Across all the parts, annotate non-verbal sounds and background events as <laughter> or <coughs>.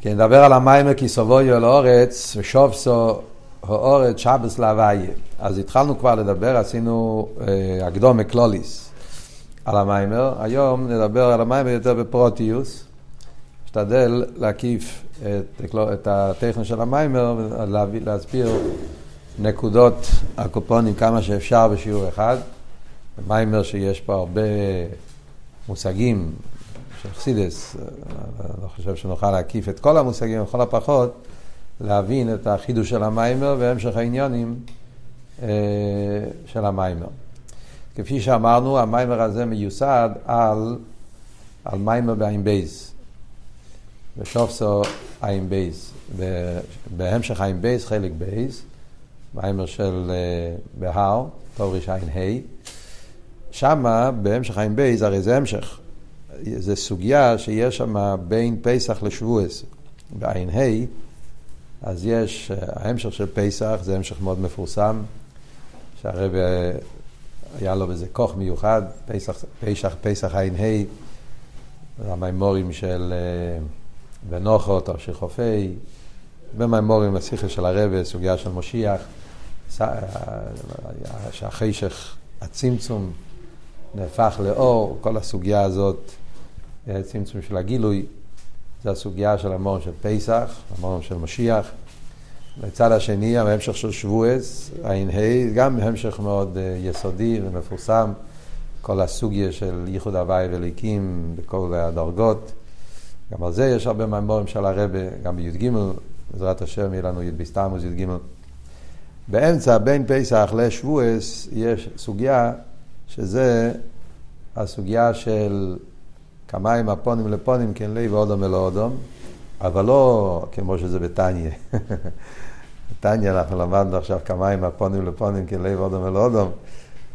כן, נדבר על המיימר כי סבויו אל אורץ ושובסו האורץ שבס להוויה. אז התחלנו כבר לדבר, עשינו אה, הקדומה קלוליס על המיימר. היום נדבר על המיימר יותר בפרוטיוס. נשתדל להקיף את, את הטכן של המיימר ולהסביר נקודות הקופונים כמה שאפשר בשיעור אחד. מיימר שיש פה הרבה מושגים של חסידות, אני לא חושב שנוכל להקיף את כל המושגים, לכל הפחות להבין את החידוש של המאמר והמשך העניינים אה, של המאמר. כפי שאמרנו, המאמר הזה מיוסד על, על מאמר בעין בית, ושבתה עין בית, בהמשך עין בית, חלק בית, מאמר של אה, בהר, תורש עין ה', שמה בהמשך עין בייס, הרי זה המשך. זה סוגיה שיש שם בין פסח לשבועס. בעין ה', אז יש, ההמשך של פסח זה המשך מאוד מפורסם, שהרב היה לו בזה כוח מיוחד, פסח, פסח, פסח עין ה', המימורים של בנוחות או של חופי, במימורים השכל של הרב, סוגיה של משיח, שהחשך, הצמצום, נהפך לאור, כל הסוגיה הזאת צמצום של הגילוי, זה הסוגיה של המורם של פסח, המורם של משיח. בצד השני, ההמשך של שבועס, ע"ה, גם המשך מאוד אה, יסודי ומפורסם, כל הסוגיה של ייחוד הוואי וליקים בכל הדרגות. גם על זה יש הרבה מהמורים של הרבה, גם בי"ג, בעזרת השם יהיה לנו י"ב סתמוס י"ג. באמצע, בין פסח לשבועס, יש סוגיה שזה הסוגיה של כמיים הפונים לפונים כן לב אודום אל אודום, אבל לא כמו שזה בתניא. <laughs> בתניא אנחנו למדנו עכשיו כמיים הפונים לפונים כן לב אודום אל אודום,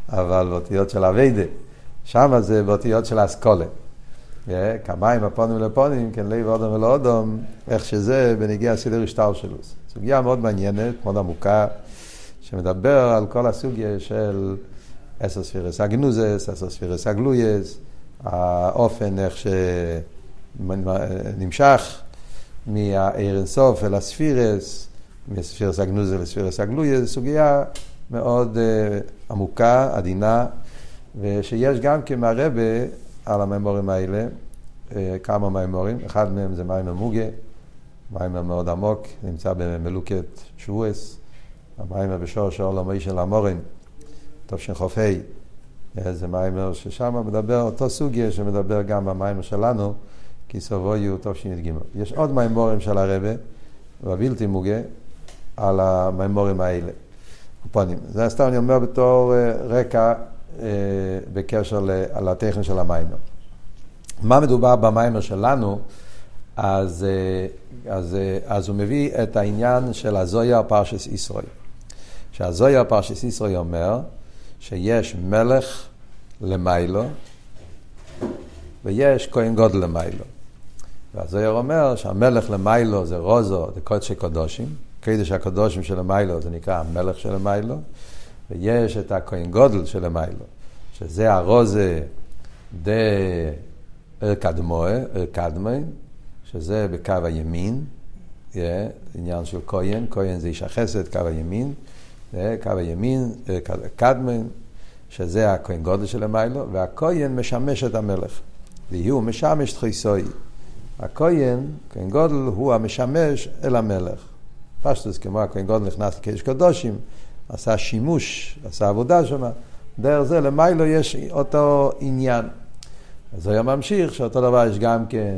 אבל באותיות של אביידה. שם זה באותיות של אסכולה. כמיים הפונים לפונים כן לב אודום אל אודום, איך שזה בנגיע סדר השטר שלו. סוגיה מאוד מעניינת, מאוד עמוקה, שמדבר על כל הסוגיה של עשר ספירס הגנוזס, עשר ספירס האופן איך שנמשך מהעיר אל הספירס, מספירס הגנוזה לספירס הגלויה, זו סוגיה מאוד uh, עמוקה, עדינה, ושיש גם כמרבה על הממורים האלה, uh, כמה מימורים, אחד מהם זה מיימר מוגה, מיימר מאוד עמוק, נמצא במלוקת שבועס, המיימר בשור שור למי של המורן, תשכ"ה. זה מיימר ששם מדבר אותו סוגיה שמדבר גם במיימר שלנו, כי סבו יהיו טוב תשי"ג. יש עוד מיימורים של הרבה, בבלתי מוגה, על המיימורים האלה. קופונים. זה סתם אני אומר בתור אה, רקע אה, בקשר לטכן של המיימר. מה מדובר במיימר שלנו? אז, אה, אז, אז הוא מביא את העניין של הזויה פרשס ישראל. שהזויה פרשס ישראל אומר שיש מלך למיילו ויש כהן גודל למיילו. והזויר אומר שהמלך למיילו זה רוזו, זה קודשי קודושים, קדש הקודושים של המיילו זה נקרא המלך של המיילו, ויש את הכהן גודל של המיילו, שזה הרוזה דה קדמוה, קדמי, שזה בקו הימין, yeah, עניין של כהן, כהן זה איש החסד, קו הימין, קו הימין, קדמן, שזה הכהן גודל של המיילו, והכהן משמש את המלך. והוא משמש תחיסוי. הכהן, כהן גודל, הוא המשמש אל המלך. פשטוס, כמו הכהן גודל נכנס לקדש קדושים, עשה שימוש, עשה עבודה שם, דרך זה למיילו יש אותו עניין. אז היה ממשיך שאותו דבר יש גם כן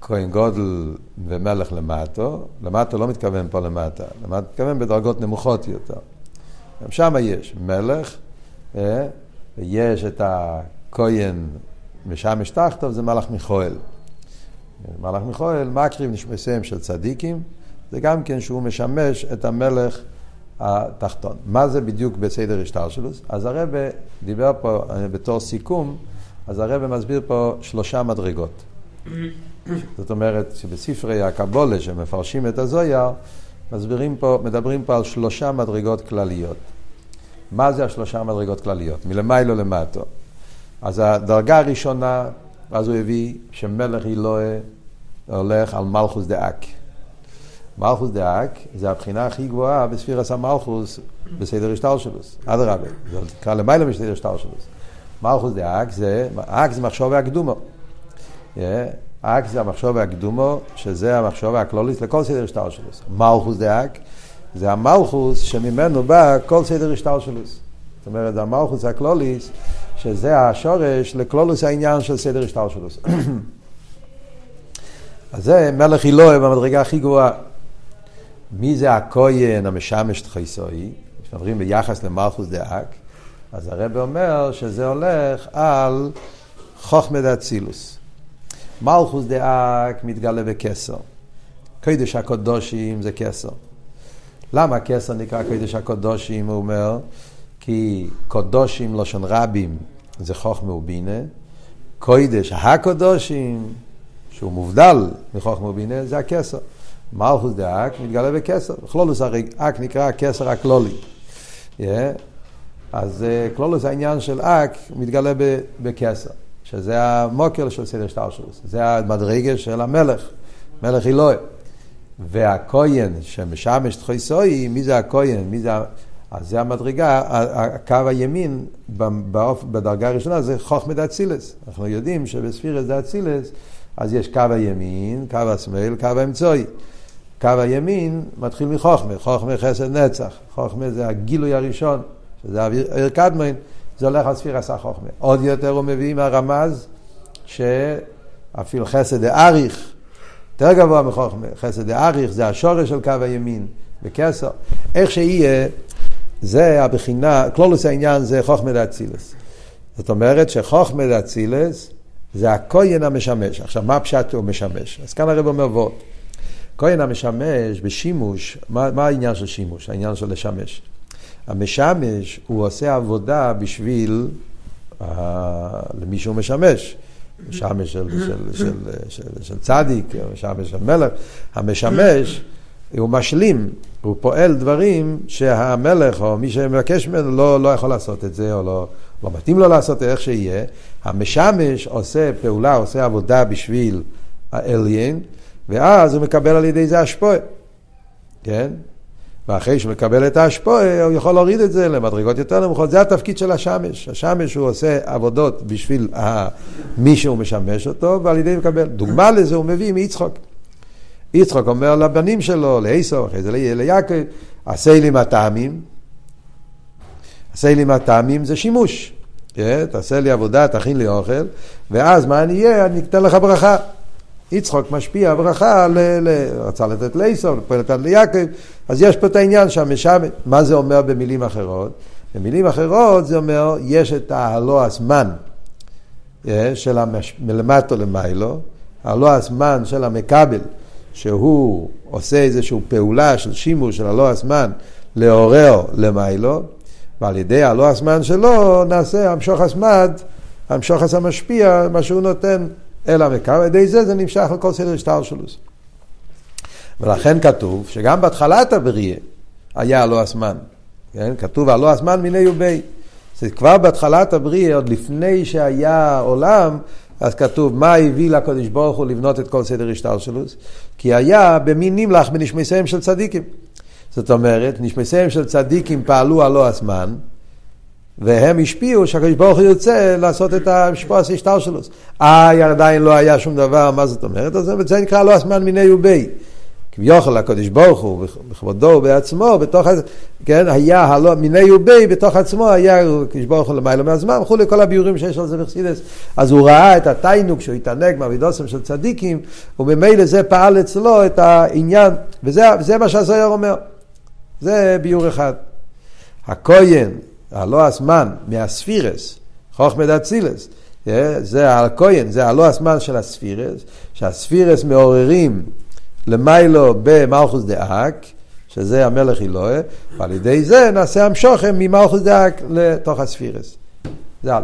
כהן גודל ומלך למטו, למטו לא מתכוון פה למטה, למטה מתכוון בדרגות נמוכות יותר. גם שם יש מלך, אה, ויש את הכהן משמש תחתיו, זה מלאך מיכואל. מלאך מיכואל, מקריב נשמסיהם של צדיקים, זה גם כן שהוא משמש את המלך התחתון. מה זה בדיוק בסדר השטר שלו? אז הרב דיבר פה אה, בתור סיכום, אז הרב מסביר פה שלושה מדרגות. זאת אומרת שבספרי הקבולה שמפרשים את הזויר, מסבירים פה, מדברים פה על שלושה מדרגות כלליות. מה זה השלושה מדרגות כלליות? מלמיילו למטו. אז הדרגה הראשונה, אז הוא הביא שמלך אלוהה הולך על מלכות דא"ק. מלכות דא"ק זה הבחינה הכי גבוהה בספירת המלכות בסדר השתלשלות. אדרבה, זה נקרא למעלה מסדר השתלשלות. מלכות דא"ק זה, א"ק זה מחשבה הקדומה. א"ק זה המחשבה הקדומה, שזה המחשבה הכללית לכל סדר השתלשלות. מלכות דא"ק זה המלכות שממנו בא כל סדר השתלשלות. זאת אומרת, זה המלכוס הכלוליס, שזה השורש לכלולוס העניין של סדר השטלשלוס. <coughs> אז זה מלך אילוה במדרגה הכי גבוהה. מי זה הכהן המשמש תחייסוי? כשמדברים ביחס למלכוס דאק, אז הרב אומר שזה הולך על חוכמת אצילוס. מלכוס דאק מתגלה בקסר. קודש הקודושים זה קסר. למה קסר נקרא קודש הקודושים? הוא אומר, כי קודושים לשון רבים זה חוכמה ובינה, קודש הקודושים, שהוא מובדל מחוכמה ובינה, זה הקסר. מלכוס דאק מתגלה בקסר. בכלולוס הרי אק נקרא הקסר הכלולי. Yeah. אז כלולוס אה, העניין של אק מתגלה בקסר, שזה המוקר של סדר שטרשלוס. זה המדרגה של המלך, מלך אלוהי. והכהן שמשמש תחויסוי, מי זה הכהן? מי זה... אז זה המדרגה, הקו הימין בדרגה הראשונה זה חוכמת אצילס. אנחנו יודעים שבספירס דה אצילס, אז יש קו הימין, קו השמאל, קו האמצעי. קו הימין מתחיל מחוכמה, חוכמה חסד נצח, חוכמה זה הגילוי הראשון, שזה אוויר קדמין, זה הולך על ספיר עשה חוכמה. עוד יותר הוא מביא מהרמז, שאפילו חסד דאריך, יותר גבוה מחוכמה, חסד דאריך זה השורש של קו הימין, בקסר. איך שיהיה, זה הבחינה, כלולוס העניין זה חוכמה דאצילס. זאת אומרת שחוכמה דאצילס זה הכהן המשמש. עכשיו, מה פשט הוא משמש? אז כאן הרב אומר וורט. כהן המשמש בשימוש, מה, מה העניין של שימוש? העניין של לשמש. המשמש, הוא עושה עבודה בשביל uh, למי שהוא משמש. משמש של, של, של, של, של, צדיק, משמש של מלך. המשמש, הוא משלים, הוא פועל דברים שהמלך או מי שמבקש ממנו לא, לא יכול לעשות את זה, או לא, לא מתאים לו לעשות איך שיהיה. המשמש עושה פעולה, עושה עבודה בשביל האליין, ואז הוא מקבל על ידי זה השפועה, כן? ואחרי שהוא מקבל את ההשפועה, הוא יכול להוריד את זה למדרגות יותר נמוכות. זה התפקיד של השמש. השמש הוא עושה עבודות בשביל מי שהוא משמש אותו, ועל ידי מקבל. דוגמה לזה הוא מביא מיצחוק. יצחוק אומר לבנים שלו, לעשו, אחרי זה ליעקב, עשה לי מטעמים. עשה לי מטעמים זה שימוש. כן? תעשה לי עבודה, תכין לי אוכל, ואז מה אני אהיה? אני אתן לך ברכה. יצחוק משפיע ברכה, ל, ל, רצה לתת לעשו, פה נתן ליעקב, אז יש פה את העניין שם, שם, מה זה אומר במילים אחרות? במילים אחרות זה אומר, יש את ההלא הזמן אה, של המש... מלמטו למיילו, הלא הזמן של המקבל, שהוא עושה איזושהי פעולה של שימוש של הלא הזמן לעורר למיילו, ועל ידי הלא הזמן שלו נעשה המשוך הסמד, המשוך המשפיע, מה שהוא נותן אל המקו, על ידי זה זה נמשך לכל סדר שטר שלו. ולכן כתוב שגם בהתחלת הבריאה היה הלא הזמן. כן? כתוב הלא הזמן מיני ובי. זה כבר בהתחלת הבריאה, עוד לפני שהיה עולם, אז כתוב מה הביא לקדוש ברוך הוא לבנות את כל סדר השטר שלו? כי היה במין נמלח בנשמסיהם של צדיקים. זאת אומרת, נשמסיהם של צדיקים פעלו הלא הזמן, והם השפיעו שהקדוש ברוך הוא ירצה לעשות את המשפוס השטר שלו. אה, עדיין לא היה שום דבר, מה זאת אומרת? אז זה נקרא לא הזמן מיני ובי. כביכול הקדוש ברוך הוא בכבודו ובעצמו, בתוך, כן, היה הלא מיני ובי, בתוך עצמו היה הקדוש ברוך הוא למעלה מהזמן, וכולי, כל הביורים שיש על זה בחסידס. אז הוא ראה את התיינוק שהוא התענג מהאבידוסם של צדיקים, וממילא זה פעל אצלו את העניין, וזה מה שהזויר אומר. זה ביור אחד. הכהן, הלא הזמן מהספירס, חוכמת אצילס, אה, זה הכהן, זה הלא הזמן של הספירס, שהספירס מעוררים למיילו במלכוס דאק, שזה המלך אלוהה, ועל ידי זה נעשה המשוכם ממלכוס דאק לתוך הספירס. זה א'.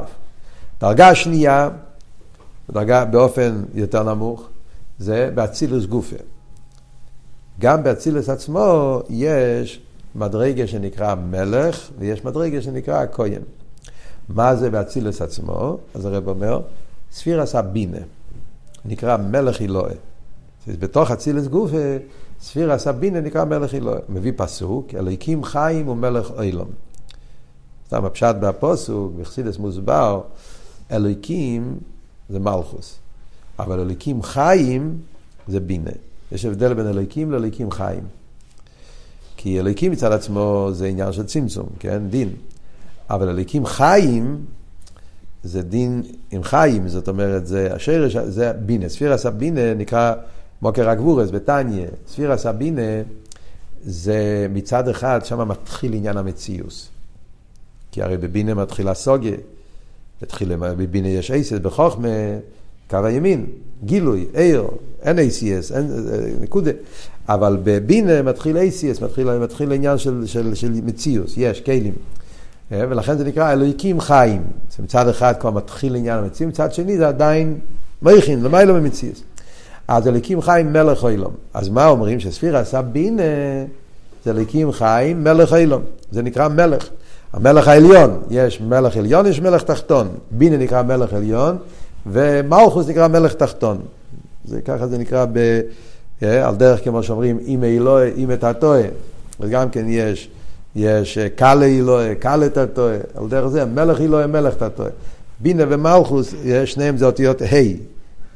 דרגה שנייה, דרגה באופן יותר נמוך, זה באצילוס גופה. גם באצילוס עצמו יש מדרגה שנקרא מלך, ויש מדרגה שנקרא הכהן. מה זה באצילוס עצמו? אז הרב אומר, ספירס הבינה, נקרא מלך אלוהה. בתוך אצילס גופה, ספיר הסבינה נקרא מלך אלוהי. מביא פסוק, אלוהיקים חיים ומלך אילום. סתם הפשט בפוסוק, בחסידס מוסבר, אלוהיקים זה מלכוס, אבל אלוהיקים חיים זה בינה. יש הבדל בין אלוהיקים לאלוהיקים חיים. כי אלוהיקים מצד עצמו זה עניין של צמצום, כן? דין. אבל אלוהיקים חיים זה דין עם חיים, זאת אומרת, זה השרש, זה בינה. ספירה סבינה נקרא מוקר הגבורס בתניא. ספירה סבינה זה מצד אחד, שם מתחיל עניין המציאוס. כי הרי בבינה מתחיל הסוגיה. התחיל, בבינה יש אייסס, בחוכמה, קו הימין, גילוי, עיר, אין ACS, אין נקודה. אבל בבינה מתחיל ACS, מתחיל, מתחיל עניין של, של, של מציאוס, יש, כלים. אה, ולכן זה נקרא אלוהיקים חיים. זה מצד אחד כבר מתחיל עניין המציאות, מצד שני זה עדיין מייכין, למיילו במציאות. אז אלוהיקים חיים מלך אילום. אז מה אומרים? שספירה עשה בינה זה אלוהיקים חיים מלך אילום. זה נקרא מלך. המלך העליון, יש מלך עליון, יש מלך תחתון. בינה נקרא מלך עליון, ומלכוס נקרא מלך תחתון. זה, ככה זה נקרא ב, אה, על דרך כמו שאומרים, אם אלוהי, אם את הטועה. וגם כן יש יש אה, קאלה אלוהי, קאלה תתוה, על דרך זה מלך אלוהי, מלך תתוה. בינה ומלכוס, שניהם זה אותיות ה',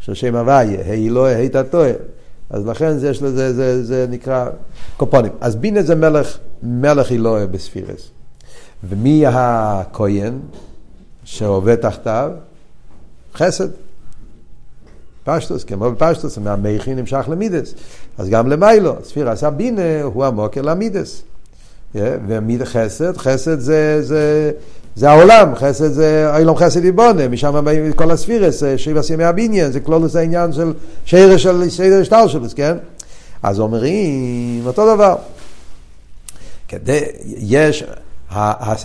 של שם הוויה, ה' אלוהי, ה' תתוה. אז לכן זה, לזה, זה, זה נקרא קופונים. אז בינה זה מלך, מלך אלוהי בספירס. ומי הכהן שעובד תחתיו? חסד. פשטוס, כמו בפשטוס, מהמכי נמשך למידס. אז גם למיילו, ספירה עשה בינה הוא המוקר למידס. ומיד חסד, חסד זה, זה, זה העולם, חסד זה אילום חסד יבונה, משם באים כל הספירס, שבע סימי הבניין, זה כלולוס העניין של שרש של סדר שטר שלוס, כן? אז אומרים אותו דבר. כדי, יש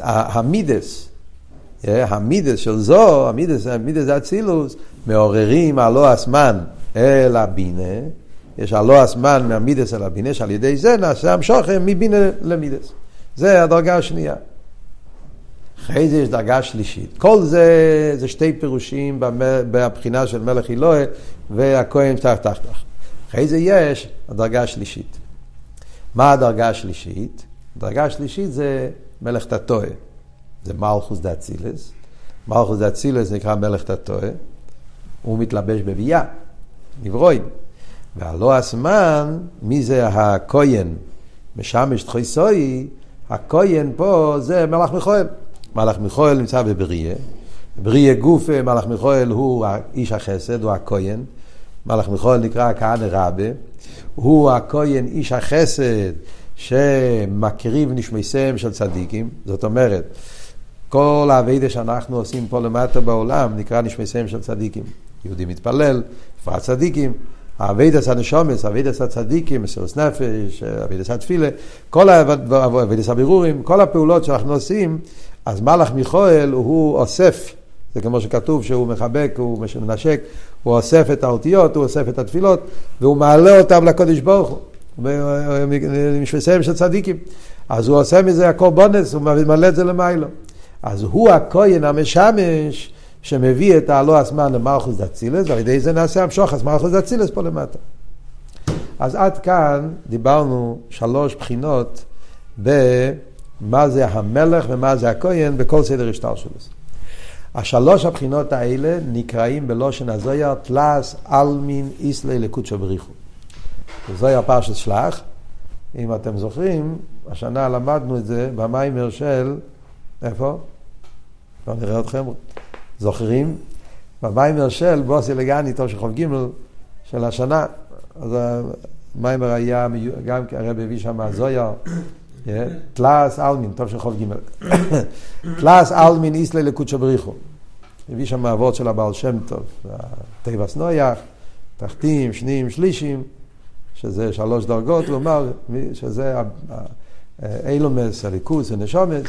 המידס, המידס של זו, המידס, המידס אצילוס, מעוררים הלא הסמן אל הבינה, יש הלא הסמן מהמידס אל הבינה, שעל ידי זה נעשה המשוכם מבינה למידס. זה הדרגה השנייה. אחרי זה יש דרגה שלישית. כל זה, זה שתי פירושים בבחינה של מלך אלוהי והכהן תחת תחתך. אחרי זה יש הדרגה השלישית. מה הדרגה השלישית? הדרגה השלישית זה מלך תתוה. זה מלכוס דאצילס. מלכוס דאצילס נקרא מלך תתוה. הוא מתלבש בביאה, נברואים. והלא הזמן, מי זה הכהן? משמש תחויסוי, הכהן פה זה מלאך מיכואל. מלאך מיכואל נמצא בבריה. בריה גוף מלאך מיכואל הוא איש החסד, הוא הכהן. מלאך מיכואל נקרא כהנא רבה. הוא הכהן איש החסד שמקריב נשמייסיהם של צדיקים. זאת אומרת, כל האביידה שאנחנו עושים פה למטה בעולם נקרא נשמייסיהם של צדיקים. יהודי מתפלל, בפרט צדיקים. אבידס הנשומס, אבידס הצדיקים, מסירוס נפש, אבידס התפילה, כל אבידס הבירורים, כל הפעולות שאנחנו עושים, אז מלאך מיכואל הוא אוסף, זה כמו שכתוב שהוא מחבק, הוא מנשק, הוא אוסף את האותיות, הוא אוסף את התפילות, והוא מעלה אותם לקודש ברוך הוא, משפסיהם של צדיקים. אז הוא עושה מזה הקורבונס, הוא ממלא את זה למיילו. אז הוא הכהן המשמש, שמביא את הלא הזמן למלכוס דצילס, ועל ידי זה נעשה המשוך, אז מלכוס דצילס פה למטה. אז עד כאן דיברנו שלוש בחינות במה זה המלך ומה זה הכהן בכל סדר השטר שלו. השלוש הבחינות האלה נקראים בלושן הזויר תלס אלמין איסלי לקודשו בריחו. זויר פרשת שלח, אם אתם זוכרים, השנה למדנו את זה במיימר של, איפה? לא נראה אתכם. זוכרים? במיימר של בוסי לגני, של ג' של השנה, אז המיימר היה גם הרב הביא שם זויה, תלס אלמין, טוב של ג', תלס אלמין איסלי לקודשו בריחו. הביא שם אבות של הבעל שם טוב, תיבס נויח, תחתים, שנים, שלישים, שזה שלוש דרגות, הוא אמר שזה אילומס, הליכוס, הנשומס.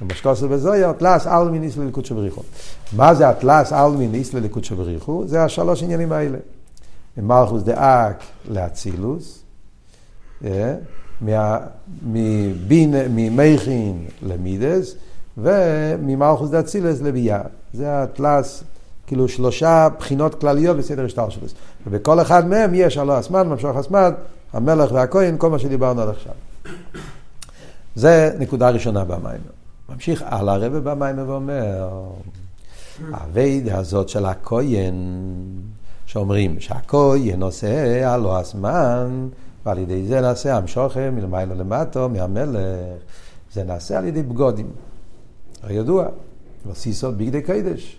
במשקוסו בזויר, תלס אלמין איסלה לקודשו בריחו. מה זה התלס אלמין איסלה לקודשו בריחו? זה השלוש עניינים האלה. ממלכוס דאק לאצילוס, אה, ממכין למידס, וממלכוס דאצילס לביאה. זה התלס, כאילו שלושה בחינות כלליות בסדר השתלשלוס. ובכל אחד מהם יש הלא הסמד, ממשוך הסמד, המלך והכהן, כל מה שדיברנו עד עכשיו. זה נקודה ראשונה במים. ממשיך הלאה הרב במים ואומר, האביידה הזאת של הכהן, שאומרים שהכהן עושה הלא הזמן, ועל ידי זה נעשה המשוכם מלמעלה למטו, מהמלך, זה נעשה על ידי בגדים. הידוע, ועשית בגדי קודש.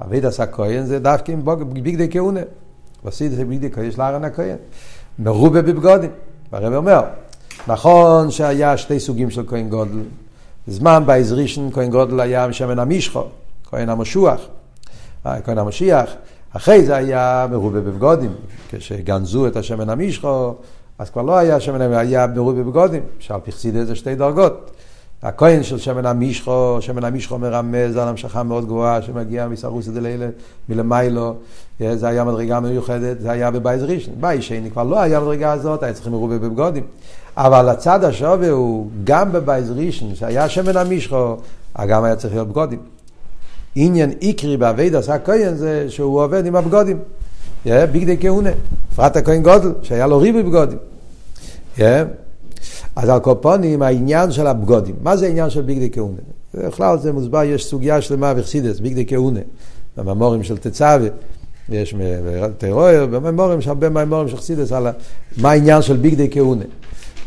עבודת הכהן זה דווקא עם בגדי כהונה. ועשית בגדי קודש לאהרן הכהן. מרובה בבגדים. והרב אומר, נכון שהיה שתי סוגים של כהן גדול. זמן בית ראשון כהן גדול היה שמן המשחה, כהן המשוח, אה, כהן המשיח. אחרי זה היה מרובה בבגדים, כשגנזו את השמן המשחה, אז כבר לא היה שמן, היה מרובה בבגדים, שעל פי חסידות זה שתי דרגות. הכהן של שמן המשחה, שמן המשחה מרמז על המשכה מאוד גבוהה שמגיעה מאתערותא דלעילא מלמעלה, זה היה מדרגה מיוחדת, זה היה בבית ראשון. בית שני כבר לא היה מדרגה הזאת, היה צריכים מרובה בבגדים. אבל הצד השווה הוא גם בבית ראשון, שהיה שמן המשחה, גם היה צריך להיות בגדים. עניין עיקרי בעבודת הכהן זה שהוא עובד עם הבגדים. ביגדי כהונה, בפרט הכהן גודל, שהיה לו ריבי בגודים. אז על קופונים העניין של הבגודים, מה זה העניין של ביגדי כהונה? בכלל זה מוסבר, יש סוגיה שלמה בחסידס, ביגדי כהונה, בממורים של תצווה, יש טרור, בממורים, יש הרבה ממורים של חסידס על מה העניין של ביגדי כהונה.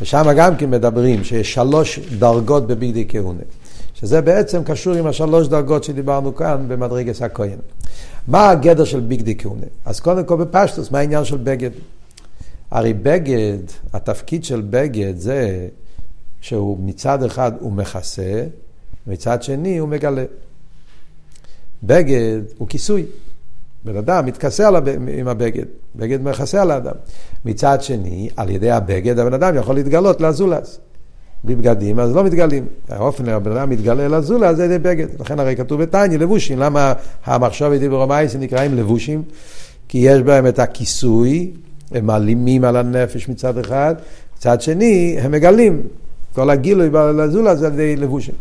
ושם גם כן מדברים שיש שלוש דרגות בביגדי כהונה, שזה בעצם קשור עם השלוש דרגות שדיברנו כאן במדרגס הכהן. מה הגדר של ביגדי כהונה? אז קודם כל בפשטוס, מה העניין של בגד? הרי בגד, התפקיד של בגד זה שהוא מצד אחד הוא מכסה, מצד שני הוא מגלה. בגד הוא כיסוי. בן אדם מתכסה על הבג... עם הבגד, בגד מכסה על האדם. מצד שני, על ידי הבגד הבן אדם יכול להתגלות לזולז. בלי בגדים, אז לא מתגלים. האופן הבן אדם מתגלה לזולז זה ידי בגד. לכן הרי כתוב בתניא לבושים. למה המחשוב ידי ברומייס נקראים לבושים? כי יש בהם את הכיסוי, הם מעלימים על הנפש מצד אחד, מצד שני הם מגלים כל הגילוי לזולה זה על ידי לבושים.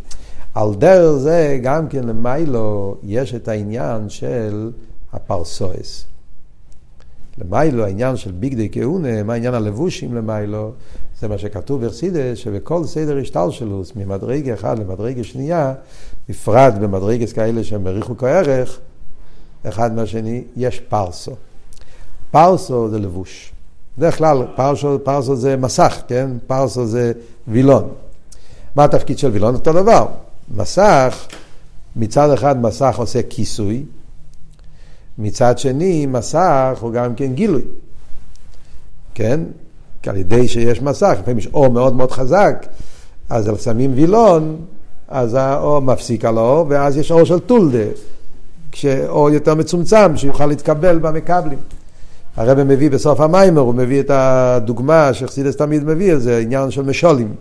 על דרך זה גם כן למיילו יש את העניין של הפרסואס. למיילו העניין של ביגדי כהונה, מה העניין הלבושים למיילו, זה מה שכתוב בחסידס, שבכל סדר השתלשלוס, ממדרגה אחד למדרגה שנייה, בפרט במדרגס כאלה שהם בריחוק הערך, אחד מהשני, יש פרסו. פרסו זה לבוש. בדרך כלל פרסו, פרסו זה מסך, כן? פרסו זה וילון. מה התפקיד של וילון? אותו דבר. מסך, מצד אחד מסך עושה כיסוי, מצד שני מסך הוא גם כן גילוי. כן? כי על ידי שיש מסך, לפעמים יש אור מאוד מאוד חזק, אז שמים וילון, אז האור מפסיק על האור, ואז יש אור של טולדה, כשאור יותר מצומצם, שיוכל להתקבל במקבלים. הרב מביא בסוף המיימר, הוא מביא את הדוגמה שחסידס תמיד מביא, זה עניין של משולים.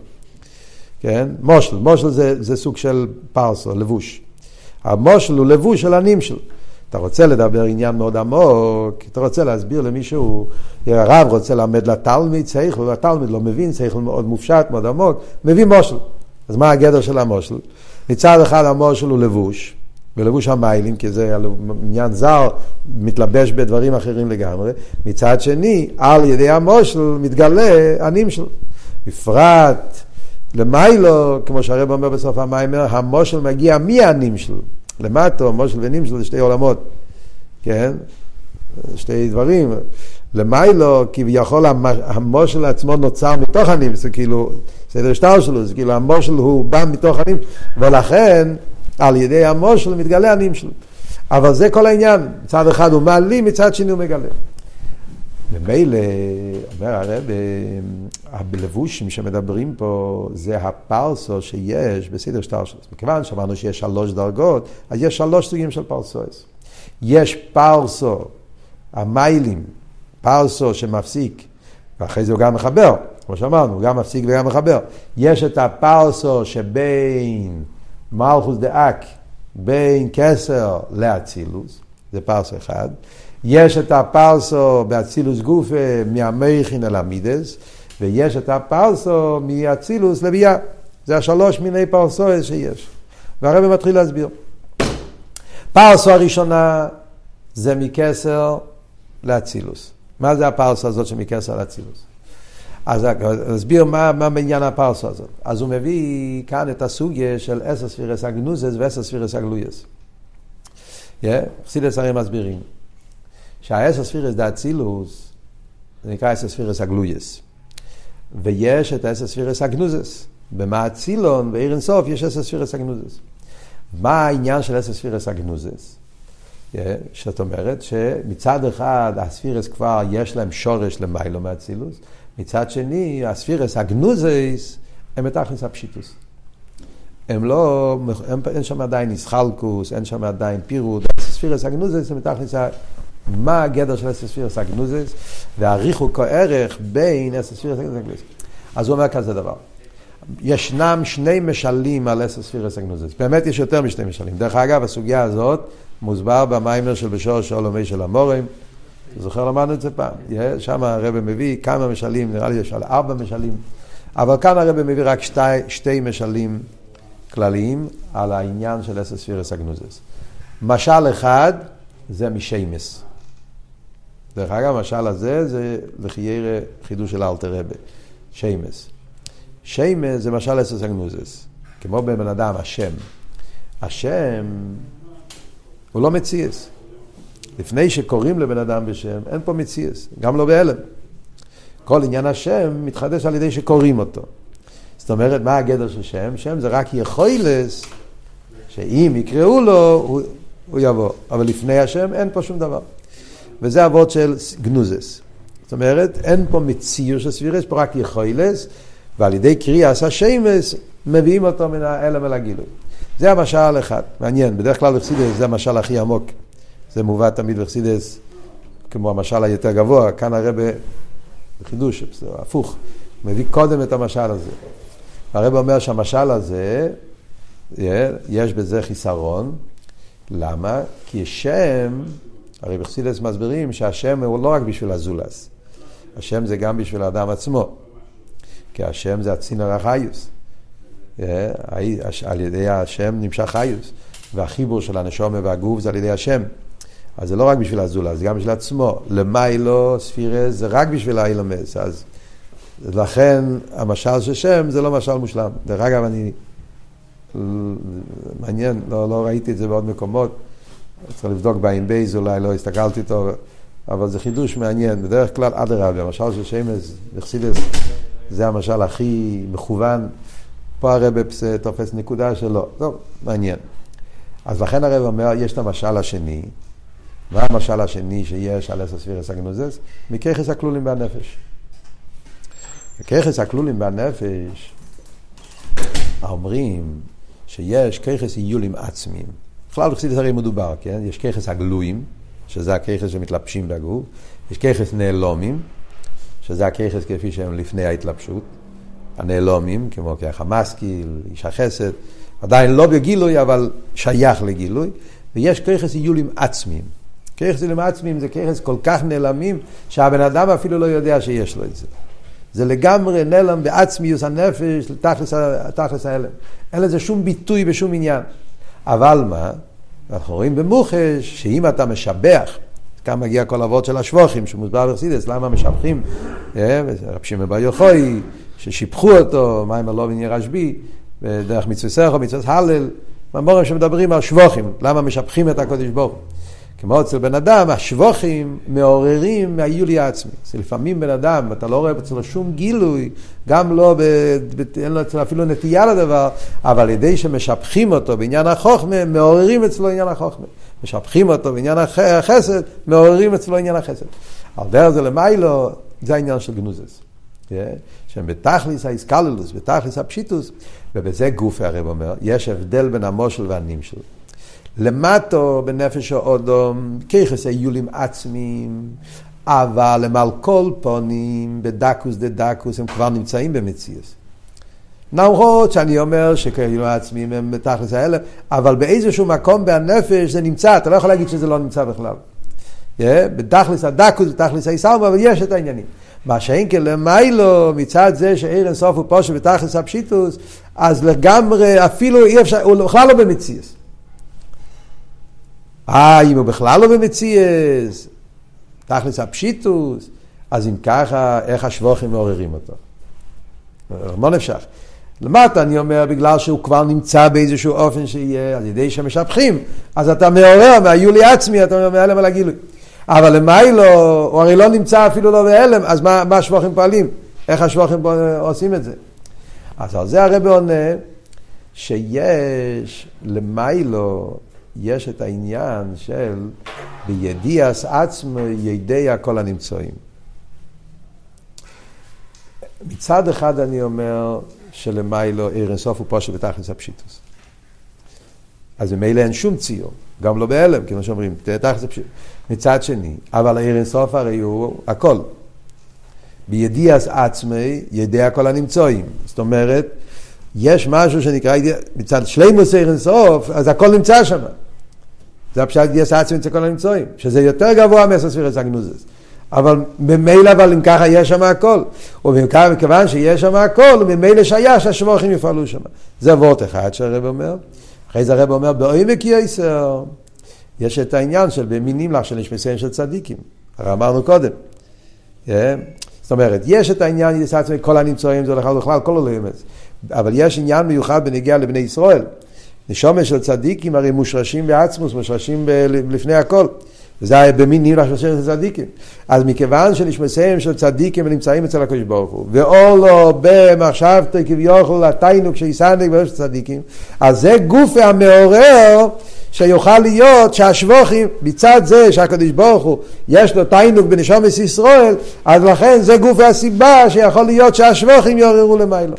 כן? מושל, מושל זה, זה סוג של פרסו, לבוש. המושל הוא לבוש של הנמשל. אתה רוצה לדבר עניין מאוד עמוק, אתה רוצה להסביר למישהו, הרב רוצה ללמד לתלמיד, שכל, התלמיד לא מבין, שכל מאוד מופשט, מאוד עמוק, מביא מושל. אז מה הגדר של המושל? מצד אחד המושל הוא לבוש, בלבוש המיילים, כי זה עניין זר, מתלבש בדברים אחרים לגמרי. מצד שני, על ידי המושל מתגלה הנמשל. בפרט למיילו, כמו שהרב אומר בסוף המיימר, המושל מגיע מהנמשל. למטו, מושל ונמשל זה שתי עולמות, כן? שתי דברים. למיילו, כביכול המושל עצמו נוצר מתוך הנמשל, זה כאילו, סדר שטר שלו, זה כאילו המושל הוא בא מתוך הנמשל, ולכן על ידי המושל מתגלה הנמשל. אבל זה כל העניין, מצד אחד הוא מעלים, מצד שני הוא מגלה. ומילא, אומר הרב, הלבושים שמדברים פה זה הפרסו שיש בסדר שטר שלו. מכיוון שאמרנו שיש שלוש דרגות, אז יש שלוש סוגים של פרסוס. יש פרסו, המיילים, פרסו שמפסיק, ואחרי זה הוא גם מחבר, כמו שאמרנו, הוא גם מפסיק וגם מחבר. יש את הפרסו שבין מלכוס דאק, בין כסר לאצילוס, זה פרסו אחד. יש את הפרסו באצילוס גופה מהמכין אל המידס, ויש את הפרסו מאצילוס לביאה. זה השלוש מיני פרסוס שיש. והרבא מתחיל להסביר. פרסה הראשונה זה מכתר לאצילות. מה זה הפרסה הזאת שמכתר לאצילות? אז נסביר מה, מה בעניין הפרסה הזאת. אז הוא מביא כאן את הסוגיה של עשר ספירות הגנוזות ועשר ספירות הגלויות. חסידות הרי מסבירים שהעשר ספירות דאצילות זה נקרא עשר ספירות הגלויות. ויש את עשר ספירות הגנוזות. במאציל עליון, באור אין סוף, יש עשר ספירות הגנוזות. מה העניין של עשר ספירס הגנוזס? זאת אומרת שמצד אחד הספירס כבר יש להם שורש למיילו מאצילוס, מצד שני הספירס הגנוזס הם מתכנס הפשיטוס. הם לא, הם, אין שם עדיין איסחלקוס, אין שם עדיין פירוט, הספירס הגנוזס הם מתכנס מה הגדר של אסספירס הגנוזס, והריחו כערך בין אסספירס הגנוזס. אז הוא אומר כזה דבר. ישנם שני משלים על אסספירס הגנוזס. באמת יש יותר משני משלים. דרך אגב, הסוגיה הזאת מוסבר במיימר של בשור שעולמי של המורים. אתה זוכר למדנו את זה פעם. שם הרב מביא כמה משלים, נראה לי יש על ארבע משלים. אבל כאן הרב מביא רק שתי, שתי משלים כלליים על העניין של אסספירס הגנוזס. משל אחד זה משיימס. דרך אגב, המשל הזה זה לחיירה חידוש של אלתר רבה, שיימס. שיימס זה משל אסוס אגנוזס, כמו בבן אדם, השם. השם הוא לא מציאס. לפני שקוראים לבן אדם בשם, אין פה מציאס, גם לא בהלם. כל עניין השם מתחדש על ידי שקוראים אותו. זאת אומרת, מה הגדר של שם? שם זה רק יכולס, שאם יקראו לו, הוא, הוא יבוא. אבל לפני השם אין פה שום דבר. וזה אבות של גנוזס. זאת אומרת, אין פה מציר של ספירס, פה רק יכולס, ועל ידי קריאס השמש מביאים אותו מן ההלם אל הגילוי. זה המשל אחד, מעניין, בדרך כלל בחסידס זה המשל הכי עמוק. זה מובא תמיד בחסידס כמו המשל היותר גבוה, כאן הרבה בחידוש, הפוך, מביא קודם את המשל הזה. הרב אומר שהמשל הזה, יש בזה חיסרון, למה? כי שם הרי בחסידס מסבירים שהשם הוא לא רק בשביל הזולס, השם זה גם בשביל האדם עצמו, כי השם זה הצינור החיוס. אה, על ידי השם נמשך חיוס, והחיבור של הנשומה והגוף זה על ידי השם. אז זה לא רק בשביל הזולס, זה גם בשביל עצמו. למיילו ספירס זה רק בשביל האילומס, אז לכן המשל של שם זה לא משל מושלם. דרך אגב, אני... מעניין, לא, לא ראיתי את זה בעוד מקומות. צריך לבדוק בעין בית אולי, לא הסתכלתי טוב, אבל זה חידוש מעניין. בדרך כלל, אדרבה, המשל של שמש, בחסידות, זה המשל הכי מכוון. פה הרב תופס נקודה שלו. טוב, מעניין. אז לכן הרב אומר, יש את המשל השני. מה המשל השני שיש על עשר ספירות הגנוזות? מכוחות הכלולים בנפש. מכוחות הכלולים בנפש, אומרים שיש ככס איולים עצמיים. בכלל בחסידס הרי מדובר, כן? יש ככס הגלויים, שזה הככס שמתלבשים בגוף, יש ככס נעלומים, שזה הככס כפי שהם לפני ההתלבשות, הנעלומים, כמו ככה משכיל, איש החסד, עדיין לא בגילוי, אבל שייך לגילוי, ויש ככס איולים עצמיים. ככס איולים עצמיים זה ככס כל כך נעלמים, שהבן אדם אפילו לא יודע שיש לו את זה. זה לגמרי נעלם בעצמיוס הנפש, תכלס ההלם. אין לזה שום ביטוי בשום עניין. אבל מה? אנחנו רואים במוחש, שאם אתה משבח, כאן מגיע כל אבות של השבוכים, שמוסבר בחסידס, למה משבחים, אה, רב שמעון בר יוחאי, ששיבחו אותו, מים הלובין ירשבי, דרך מצווה סכו, מצווה הלל, ממורים שמדברים על שבוכים, למה משבחים את הקודש ברוך הוא. כמו אצל בן אדם, השבוכים מעוררים מהיולי העצמי. אז לפעמים בן אדם, אתה לא רואה אצלו שום גילוי, גם לא, ב, ב, אין לו אצלו אפילו נטייה לדבר, אבל על ידי שמשבחים אותו בעניין החוכמה, מעוררים אצלו עניין החוכמה. משבחים אותו בעניין החסד, מעוררים אצלו עניין החסד. על דרך זה למיילו, זה העניין של גנוזס. Yeah, שהם בתכליס האיסקללוס, בתכליס הפשיטוס, ובזה גופי הרב אומר, יש הבדל בין המושל והנמשל. למטו בנפש האודום, כיחס היולים עצמיים, אבל הם על כל פונים, בדקוס דה דקוס, הם כבר נמצאים במציאס. למרות שאני אומר שכאילו העצמיים הם בתכלס האלה, אבל באיזשהו מקום בנפש זה נמצא, אתה לא יכול להגיד שזה לא נמצא בכלל. Yeah, בתכלס הדקוס, בתכלס היסלמה, אבל יש את העניינים. מה שאין כן למיילו, מצד זה שאיר אינסוף הוא פושט בתכלס הפשיטוס, אז לגמרי, אפילו אי אפשר, הוא בכלל לא במציאס. אה, אם הוא בכלל לא במציאס, תכלס הפשיטוס, אז אם ככה, איך השבוכים מעוררים אותו? מה נפשך? למטה אני אומר, בגלל שהוא כבר נמצא באיזשהו אופן שיהיה, על ידי שמשבחים, אז אתה מעורר מהיולי עצמי, אתה אומר מהלם על הגילוי. אבל למיילו, הוא הרי לא נמצא אפילו לא בהלם, אז מה, מה השבוכים פועלים? איך השבוכים עושים את זה? אז על זה הרב עונה שיש למיילו, יש את העניין של בידיעס עצמו ידיע כל הנמצאים. מצד אחד אני אומר שלמיילו עיר אינסוף הוא פושט בתכלס הפשיטוס. אז ממילא אין שום ציור, גם לא בהלם, כמו שאומרים, תכלס הפשיטוס. מצד שני, אבל העיר אינסוף הרי הוא הכל. בידיעס עצמי, ידיע כל הנמצואים. זאת אומרת, יש משהו שנקרא, מצד שלימוס עיר אינסוף, אז הכל נמצא שם. זה הפשט ידיעס עצמי אצל כל הנמצואים, שזה יותר גבוה מסספירס הגנוזס. אבל ממילא, אבל אם ככה יש שם הכל. ומכיוון שיש שם הכל, ממילא שהיה שהשבוכים יפעלו שם. זה וורט אחד שהרב אומר. אחרי זה הרב אומר, בעומק יסר, יש את העניין של במינים לך של נשמסיהם של צדיקים. הרי אמרנו קודם. Yeah. זאת אומרת, יש את העניין, ידיעת עצמי, כל הנמצאים, זה הולך בכלל, כל עולם. אבל יש עניין מיוחד בנגיעה לבני ישראל. נשומת של צדיקים הרי מושרשים בעצמוס, מושרשים ב- לפני הכל. וזה היה במין ניהול השרשרת של צדיקים. אז מכיוון שנשמסיהם של צדיקים נמצאים אצל הקדוש ברוך הוא, ואור לו במחשבתו כביכול התיינוק שיסנק בראש צדיקים, אז זה גופי המעורר שיוכל להיות שהשבוכים מצד זה שהקדוש ברוך הוא יש לו תיינוק בנשומת ישראל, אז לכן זה גופי הסיבה שיכול להיות שהשבוכים יעוררו למיילו.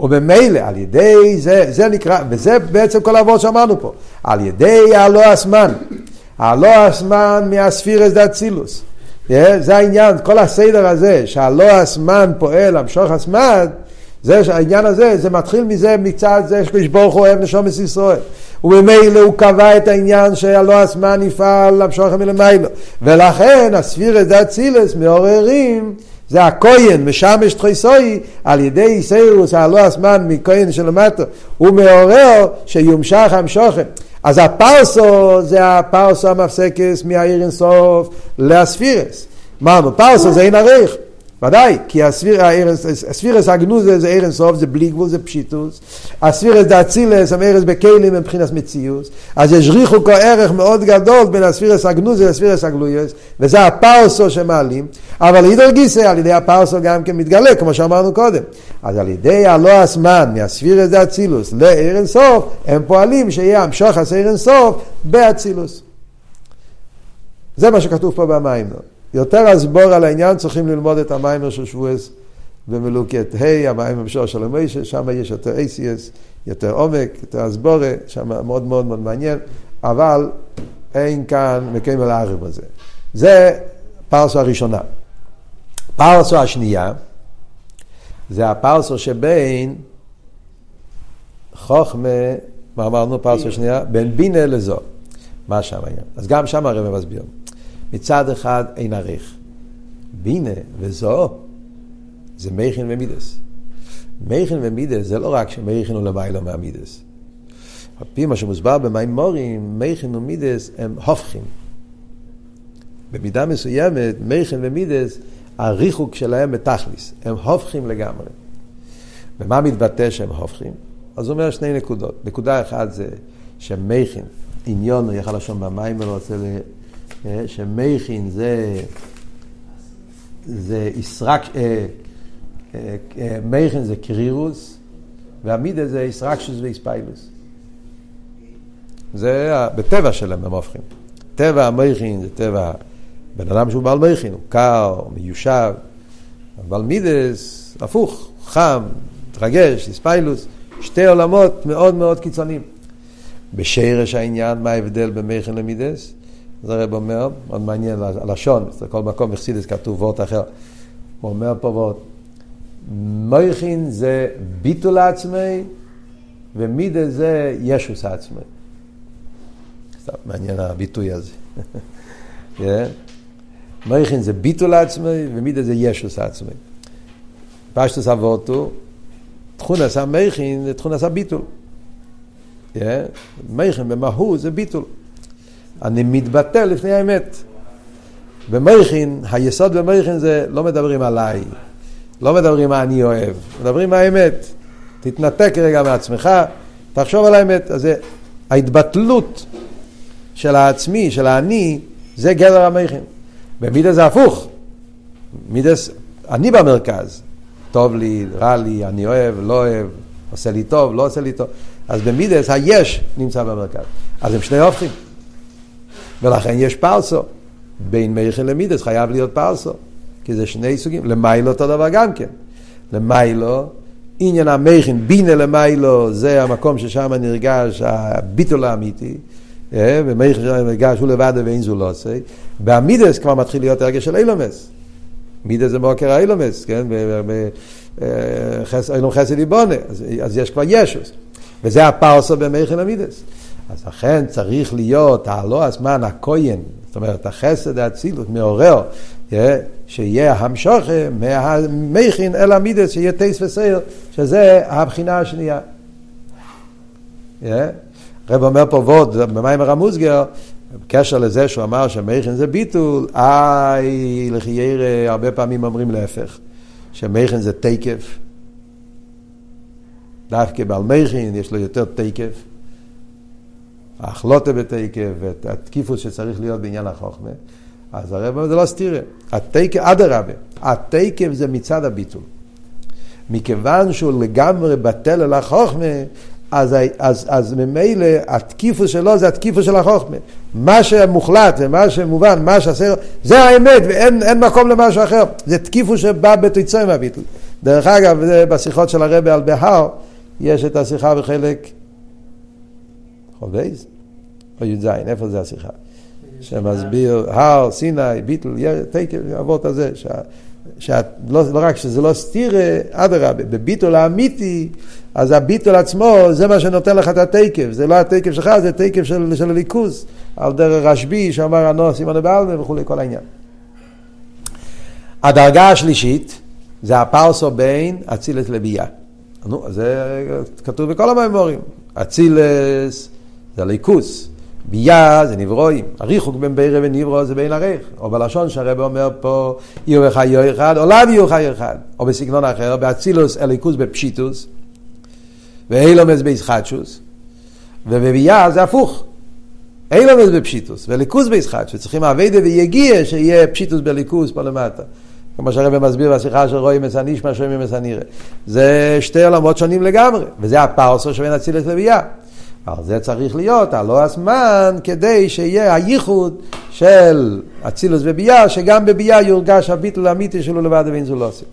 וממילא על ידי זה, זה נקרא, וזה בעצם כל העבוד שאמרנו פה, על ידי הלא הסמן, הלא הסמן מהספירס דאצילוס, זה העניין, כל הסדר הזה שהלא הסמן פועל, המשוך הסמן, זה העניין הזה, זה מתחיל מזה מצד זה שקדוש ברוך הוא אוהב נשומת ישראל. וממילא הוא קבע את העניין שהלא הסמן יפעל למשוך מלמיילו. ולכן הספירס דאצילס מעוררים זה הכהן, משמש תחיסוי, על ידי איסאירוס, הלא הזמן מכהן שלמטה, הוא מעורר שיומשך המשוכן. אז הפרסו זה הפרסו המפסקס מהעיר אינסוף לאספירס. אמרנו, פרסו זה אין עריך. ודאי, כי הספירס הגנוזה זה ער אינסוף, זה בלי גבול, זה פשיטוס. הספירס דאצילס הם ערס בכלים מבחינת מציאוס. אז יש ריחוק ערך מאוד גדול בין הספירס הגנוזה לספירס הגלויוס, וזה הפרסו שמעלים. אבל אידר גיסא, על ידי הפרסו גם כן מתגלה, כמו שאמרנו קודם. אז על ידי הלא הזמן, מהספירס דאצילוס לער אינסוף, הם פועלים שיהיה המשוך עשר אינסוף באצילוס. זה מה שכתוב פה במים. יותר הסבור על העניין צריכים ללמוד את המיימר של שבועס במלוקת ה', המיימר של המוישה, שם יש יותר אייסיאס, יותר עומק, יותר הסבורה, שם מאוד מאוד מאוד מעניין, אבל אין כאן מקיים על הערב הזה. זה פרסו הראשונה. פרסו השנייה, זה הפרסו שבין חוכמה, מה אמרנו פרסו השנייה? בין בינה לזו. מה שם העניין? אז גם שם הרב מסביר. מצד אחד אין עריך. בינה וזו זה מייכין ומידס. מייכין ומידס זה לא רק שמייכין הוא למיילו מהמידס. על פי מה שמוסבר במימורים, מייכין ומידס הם הופכים. במידה מסוימת, מייכין ומידס, הריחוק שלהם בתכליס, הם הופכים לגמרי. ומה מתבטא שהם הופכים? אז הוא אומר שני נקודות. נקודה אחת זה שמייכין, עניון, הוא יכל לשון במים, הוא רוצה שמייכין זה, זה ישרק, אה, אה, אה, מייכין זה קרירוס, והמידה זה ישרקשוס ואיספיילוס. זה בטבע שלהם הם הופכים. טבע המייכין זה טבע, בן אדם שהוא בעל מייכין, הוא קר, מיושב, אבל מידס, הפוך, חם, מתרגש, איספיילוס, שתי עולמות מאוד מאוד קיצוניים. בשרש העניין, מה ההבדל בין מייכין למידס? זה הרב אומר, מאוד מעניין הלשון, בכל מקום בחסידס כתוב וורט אחר. הוא אומר פה וורט, מויכין זה ביטול עצמי, ומידה זה ישוס עצמי. קצת מעניין הביטוי הזה. yeah. <laughs> מויכין זה ביטול עצמי, ומידה זה ישוס עצמי. פשטוס אבותו, תכונס המייכין זה תכונס הביטול. מייכין במהות זה ביטול. אני מתבטל לפני האמת. במייכין, היסוד במייכין זה לא מדברים עליי, לא מדברים מה אני אוהב, מדברים מה האמת. תתנתק רגע מעצמך, תחשוב על האמת. אז זה ההתבטלות של העצמי, של האני, זה גדר המכין. במידה זה הפוך. מידס, אני במרכז. טוב לי, רע לי, אני אוהב, לא אוהב, עושה לי טוב, לא עושה לי טוב. אז במידס היש נמצא במרכז. אז הם שני הופכים. ולכן יש פרסו. בין מייכן למידס חייב להיות פרסו. כי זה שני סוגים. למיילו אותו דבר גם כן. למיילו, עניין המייכן, בינה למיילו, זה המקום ששם נרגש הביטול האמיתי. אה, ומייכן שם נרגש הוא לבד ואין זו לא עושה. בעמידס כבר מתחיל להיות הרגש של אילומס. מידס זה מוקר האילומס, כן? אילום חסד יבונה, אז יש כבר ישוס. וזה הפרסו במייכן המידס. אז לכן צריך להיות הלא הזמן הכהן, זאת אומרת החסד האצילות מעורר, שיהיה המשוכה מהמכין אל המידס, שיהיה טייס וסייר, שזה הבחינה השנייה. הרב אומר פה ועוד, במיימר המוסגר, בקשר לזה שהוא אמר שמכין זה ביטול, איי, לחיירה, הרבה פעמים אומרים להפך, שמכין זה תקף. דווקא בעל מכין יש לו יותר תקף. ההחלוטה בתקף, ואת התקיפוס שצריך להיות בעניין החוכמה. אז אומר, זה לא סתירה. התקף, אדרבה, התקף זה מצד הביטול. מכיוון שהוא לגמרי בטל אל החוכמה, אז, אז, אז ממילא התקיפוס שלו זה התקיפוס של החוכמה. מה שמוחלט ומה שמובן, מה שעשר, זה האמת ואין מקום למשהו אחר. זה תקיפוס שבא בתוצאי מהביטול. דרך אגב, בשיחות של הרבי על בהר, יש את השיחה בחלק חובייז או י"ז, איפה זה השיחה? שמסביר הר, סיני, ביטל, תקף, אבות הזה, שלא לא רק שזה לא סתירה, אדרבה, בביטול האמיתי, אז הביטול עצמו זה מה שנותן לך את התקף, זה לא התקף שלך, זה תקף של, של הליכוז, על דרך רשב"י שאמר הנוס סימון בעלמה וכולי, כל העניין. הדרגה השלישית זה הפרסו בין אצילת לביאה. נו, זה כתוב בכל המימורים. אצילס זה ליכוס. ביה זה נברואים, הריחוק בין בירה ונברו זה בין הריח. או בלשון שהרבא אומר פה, יהיו לך יהיו אחד, לאו יהיו חי אחד. או בסגנון אחר, באצילוס אליקוס בפשיטוס, ואילומס בישחטשוס, ובביה זה הפוך. אילומס בפשיטוס, וליכוס בישחטשוס. צריכים אביידה ויגיע שיהיה פשיטוס בליכוס פה למטה. כמו שהרבא מסביר בשיחה של רואי מסניש, מה שאומרים מסנירה. זה שתי עולמות שונים לגמרי, וזה הפרסו שבין אצילוס לבייה. על זה צריך להיות הלא הזמן כדי שיהיה הייחוד של אצילוס וביאה, שגם בביאה יורגש הביטול האמיתי שלו לבד ואין זו לא עושה.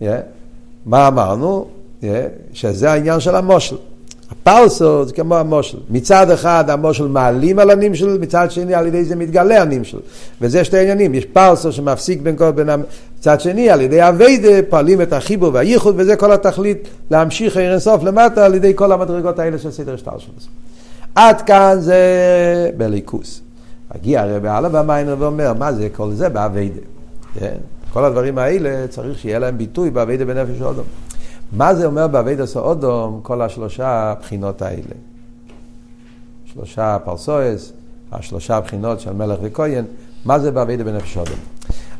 Yeah. מה אמרנו? Yeah. שזה העניין של המושל. הפרסו זה כמו המושל. מצד אחד המושל מעלים על הנמשל, מצד שני על ידי זה מתגלה הנמשל. וזה שתי עניינים. יש פרסו שמפסיק בין כל בין מצד שני, על ידי אביידה פועלים את החיבור והייחוד, וזה כל התכלית להמשיך עיר אינסוף למטה על ידי כל המדרגות האלה של סדר שטר שלו. עד כאן זה בליכוס. מגיע הרב הלאה במיינר ואומר, מה זה כל זה באביידה? כן? כל הדברים האלה צריך שיהיה להם ביטוי באביידה בנפש אודום. מה זה אומר באביידה סאודום, כל השלושה בחינות האלה? שלושה פרסואס, השלושה בחינות של מלך וכהן, מה זה באביידה בנפש אודום?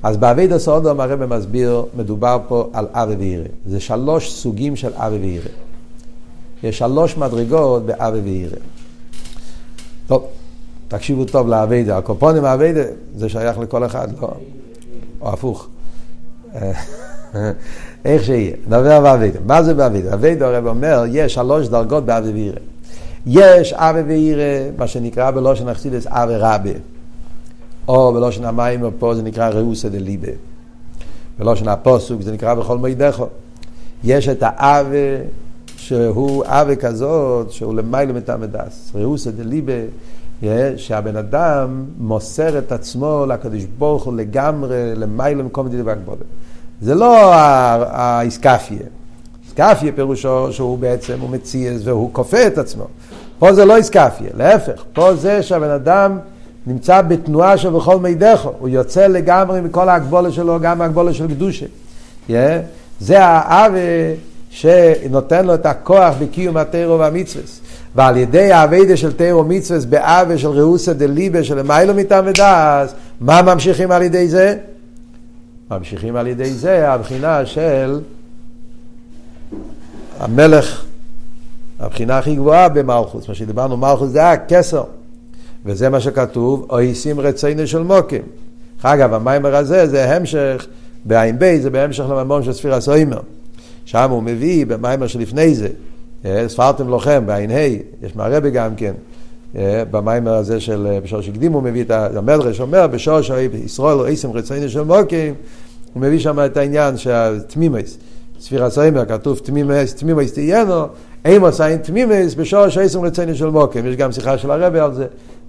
אז באביידה סאודום הרב מסביר, מדובר פה על אבי ואירי. זה שלוש סוגים של אבי ואירי. יש שלוש מדרגות באבי ואירי. טוב, תקשיבו טוב לאביידה. הקופונים האביידה זה שייך לכל אחד, לא? או הפוך. <laughs> איך שיהיה. נדבר באביידה. מה זה באביידה? אביידה הרב אומר, יש שלוש דרגות באבי ואירי. יש אבי ואירי, מה שנקרא בלושן אכסידס אבי רבי. או בלושן המים פה זה נקרא ראוסא דליבה. בלושן הפוסוק זה נקרא בכל מידךו. יש את האווה שהוא אווה כזאת, שהוא למעלה מתעמדס. ראוסא דליבה, שהבן אדם מוסר את עצמו לקדוש ברוך הוא לגמרי, למעלה מקום דידי והגבולה. זה לא האיסקפיה. איסקפיה פירושו שהוא בעצם, הוא מציאס והוא כופה את עצמו. פה זה לא איסקפיה, להפך, פה זה שהבן אדם נמצא בתנועה של בכל מידךו, הוא יוצא לגמרי מכל ההגבולה שלו, גם ההגבולה של קדושה. Yeah. זה האווה שנותן לו את הכוח בקיום התירו והמצווה. ועל ידי האביידה של תירו מצווה באווה של ראוסה דליבה של מיילו מטעם ודס, מה ממשיכים על ידי זה? ממשיכים על ידי זה הבחינה של המלך, הבחינה הכי גבוהה במלכוס, מה שדיברנו, מלכוס זה הכסר, וזה מה שכתוב, אויסים רצינו של מוקים. אגב, המיימר הזה זה המשך, בעין בי זה בהמשך לממון של ספירה סוימר. שם הוא מביא במיימר שלפני זה, אה, ספרתם לוחם בעין ה', יש מהרבה גם כן, במיימר הזה של אה, בשור שקדים הוא מביא את המדרש, אומר בשור שישראל אויסים רצינו של מוקים, הוא מביא שם את העניין שהתמימס, ספירה סוימר, כתוב תמימס, תמימס תהיינו, אימוס אין תמימס בשור שעשם רצינו של מוקים, יש גם שיחה של הרבי על זה.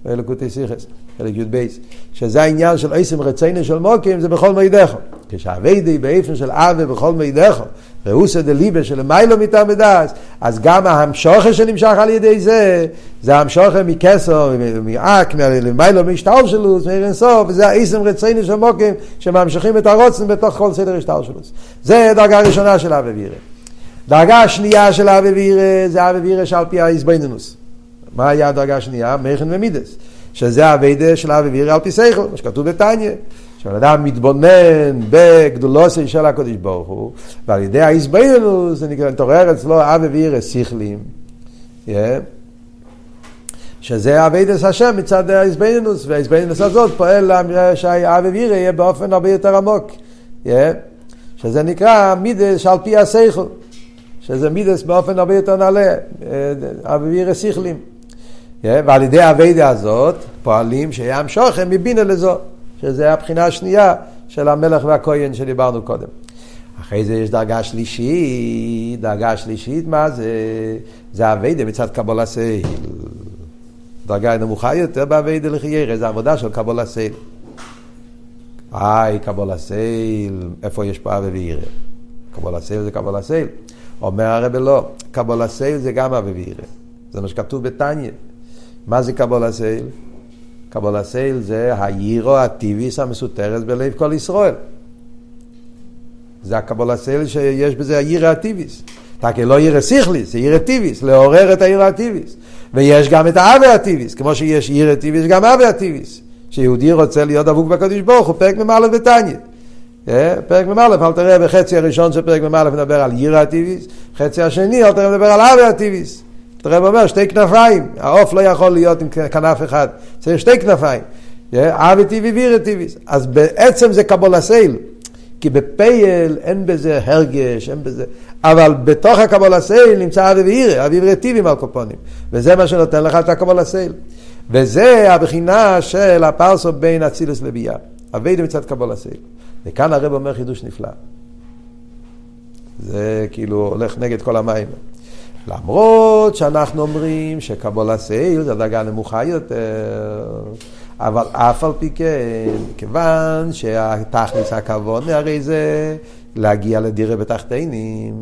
אלוקותי סיכס, חלק י"ב, שזה העניין של עשם רצינו של מוקים, זה בכל מידךו. כשהאביידי באיפן של אבי בכל מידךו, ראוסא דליבה של מיילו מטעם בדס, אז גם ההמשוכה שנמשך על ידי זה, זה ההמשוכה מכסר, מאק, מיילו משטר שלו, מאיר אינסוף, וזה העשם רצינו של מוקים, שממשיכים את הרוצן בתוך כל סדר השטר שלו. זה דרגה ראשונה של אבי וירא. דרגה שנייה של אבי וירא, זה אבי וירא שעל פי האיזבנינוס. מה היה הדרגה השנייה? מכן ומידס. שזה הווידה של אבי וירא על פי סייכל, מה שכתוב בתניא. כשאדם מתבונן בגדולוסי של הקודש ברוך הוא, ועל ידי האיזבנינוס זה נקרא, תעורר אצלו אבי וירא שכלים. Yeah. שזה אבידס השם מצד האיזבנינוס, והאיזבנינוס הזאת פועל שהאבי וירא יהיה באופן הרבה יותר עמוק. שזה נקרא מידס על פי הסייכל. שזה מידס באופן הרבה יותר נעלה, אבי וירא שכלים. ועל ידי האביידה הזאת פועלים שים שוכם מבינה לזו, שזה הבחינה השנייה של המלך והכהן שדיברנו קודם. אחרי זה יש דרגה שלישית, דרגה שלישית מה זה? זה אביידה מצד קבול סייל. דרגה נמוכה יותר באביידה לחיירה, זה עבודה של קבול סייל. היי, קבול סייל, איפה יש פה אבי וירא? קבלת עול זה קבלת עול. אומר הרב לא, קבלת עול זה גם אהבה ויראה. זה מה שכתוב בתניא. מה זה קבלת העול? קבלת העול זה היראה הטבעית המסותרת בלב כל ישראל. זה הקבלת העול שיש בזה היראה הטבעית. רק לא יראה שכלית, זה יראה טבעית, לעורר את היראה הטבעית. ויש גם את האהבה הטבעית, כמו שיש יראה טבעית, גם אהבה הטבעית. שיהודי רוצה להיות דבוק בקדוש ברוך הוא, פרק מ"א בתניא. פרק מ"א, אל תראה בחצי הראשון של פרק מ"א מדבר על יראה הטבעית, חצי השני אל תראה מדבר על אהבה הטבעית. הרב אומר שתי כנפיים, העוף לא יכול להיות עם כנף אחד, צריך שתי כנפיים. אהבה טבעית ויראה טבעית. אז בעצם זה קבלת העול. כי בפועל אין בזה הרגש, אין בזה... אבל בתוך הקבלת העול נמצא אהבה ויראה, אהבה ויראה טבעיים על כל פנים. וזה מה שנותן לך את הקבלת העול. וזה הבחינה של הפרסה בין אצילות לבי"ע. אבי מצד קבול הסייל. וכאן הרב אומר חידוש נפלא. זה כאילו הולך נגד כל המים. למרות שאנחנו אומרים שקבול הסייל זה דרגה נמוכה יותר, אבל אף על פי כן, כיוון שהתכלס הכבוד הרי זה להגיע לדירה בתחתינים,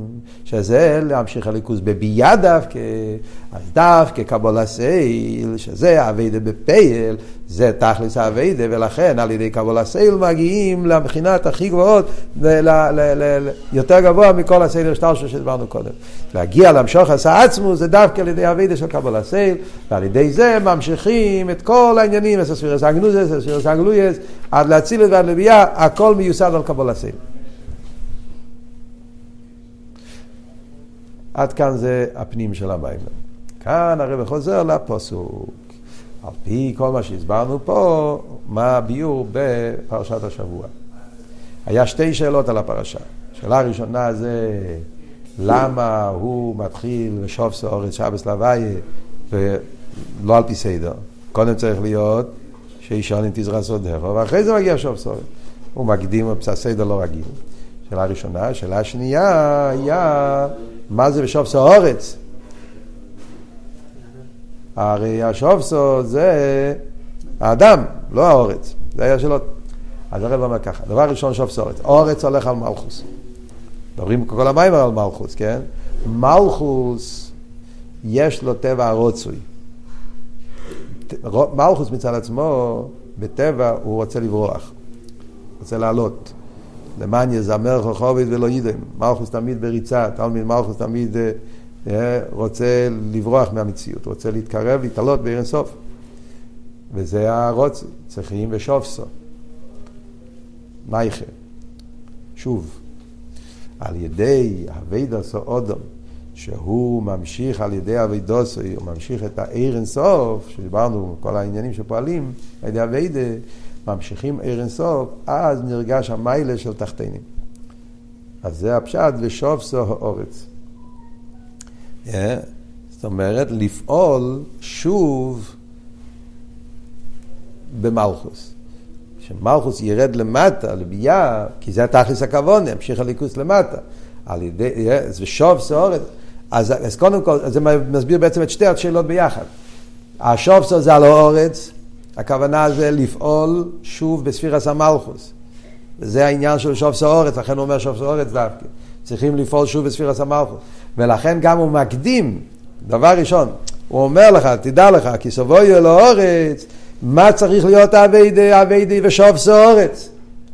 שזה להמשיך הליכוז בביאה דווקא, אז דווקא קבול הסייל, שזה אביידה בפייל, זה תכלס האביידה, ולכן על ידי קבול הסייל מגיעים לבחינת הכי גבוהות, יותר גבוה מכל הסייל שטרשו שדיברנו קודם. להגיע למשוך עשה עצמו זה דווקא על ידי אביידה של קבול הסייל, ועל ידי זה ממשיכים את כל העניינים, אסספירס אגנוזס, אסספירס אגלויס, עד להציל ועד לביאה, הכל מיוסד על קבול הסייל. עד כאן זה הפנים של המים. כאן הרב חוזר לפוסוק. על פי כל מה שהסברנו פה, מה הביור בפרשת השבוע. היה שתי שאלות על הפרשה. שאלה הראשונה זה למה הוא מתחיל לשוב סאורץ שבס לוויה ולא על פי סדר. קודם צריך להיות שאישון עם תזרע סודך, ואחרי זה מגיע שוב סאורץ. הוא מקדים סדר לא רגיל. שאלה ראשונה. שאלה שנייה היה מה זה בשופסו אורץ? הרי השופסו זה האדם, לא האורץ. זה היה שאלות. אז הרב אומר ככה, דבר ראשון שופסו אורץ. אורץ הולך על מלכוס. מדברים כל המים על מלכוס, כן? מלכוס, יש לו טבע הרוצוי. מלכוס מצד עצמו, בטבע הוא רוצה לברוח, רוצה לעלות. למען יזמר חוכבת ולא ידעים. מלכוס תמיד בריצה, תלמיד מלכוס תמיד אה, אה, רוצה לברוח מהמציאות, רוצה להתקרב, להתעלות בעיר אינסוף. וזה הרוץ, צריכים ושופסו. מייכה. שוב, על ידי אבידוס אודום, שהוא ממשיך על ידי אבידוסו, הוא ממשיך את העיר אינסוף, שדיברנו, כל העניינים שפועלים על ידי אבידה, ממשיכים עיר אינסוף, אז נרגש המיילה של תחתינים. אז זה הפשט ושופסו האורץ. Yeah. זאת אומרת, לפעול שוב במלכוס. שמלכוס ירד למטה, לביאה, כי זה התכלס הכוון, ימשיך הליכוס למטה. על ידי, זה שוב סעורת. אז, אז קודם כל, זה מסביר בעצם את שתי השאלות ביחד. השוב סעורת זה על האורץ, הכוונה זה לפעול שוב בספירס המלכוס. וזה העניין של שוב סעורת, לכן הוא אומר שוב סעורת דווקא. צריכים לפעול שוב בספירס המלכוס. ולכן גם הוא מקדים, דבר ראשון, הוא אומר לך, תדע לך, כי סבוי אל האורץ, מה צריך להיות אביידי, אביידי ושוב סורץ?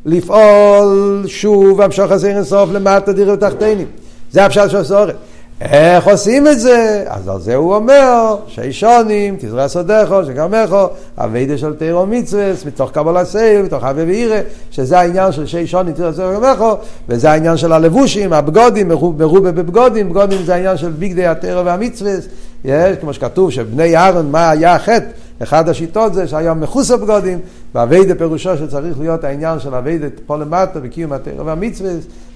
לפעול שוב, המשוך הזה אינסוף למטה דירה ותחתינים. זה הפשט של סורץ. איך עושים את זה? אז על זה הוא אומר, שישונים, תזרע סודךו, שגרמךו, אביידה של תירו מצווה, מתוך קבלה סייל, מתוך אבי ואירא, שזה העניין של שישונים, תזרע סודךו, גרמךו, וזה העניין של הלבושים, הבגודים, מרובה בבגודים, בגודים זה העניין של ביגדי התירו והמצווה, יש, כמו שכתוב, שבני אהרון, מה היה החטא? אחד השיטות זה שהיה מחוס הבגודים, ואביידה פירושו שצריך להיות העניין של אביידה פה למטה וקיום התרא והמצווה,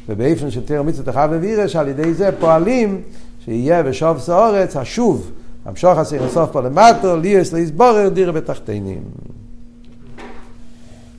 ובאופן של תרא מצווה תחב ווירא, שעל ידי זה פועלים שיהיה בשוב סאורץ השוב, המשוך הסיר הסוף פה למטה, ליאס להסבורר דירה בתחתינים.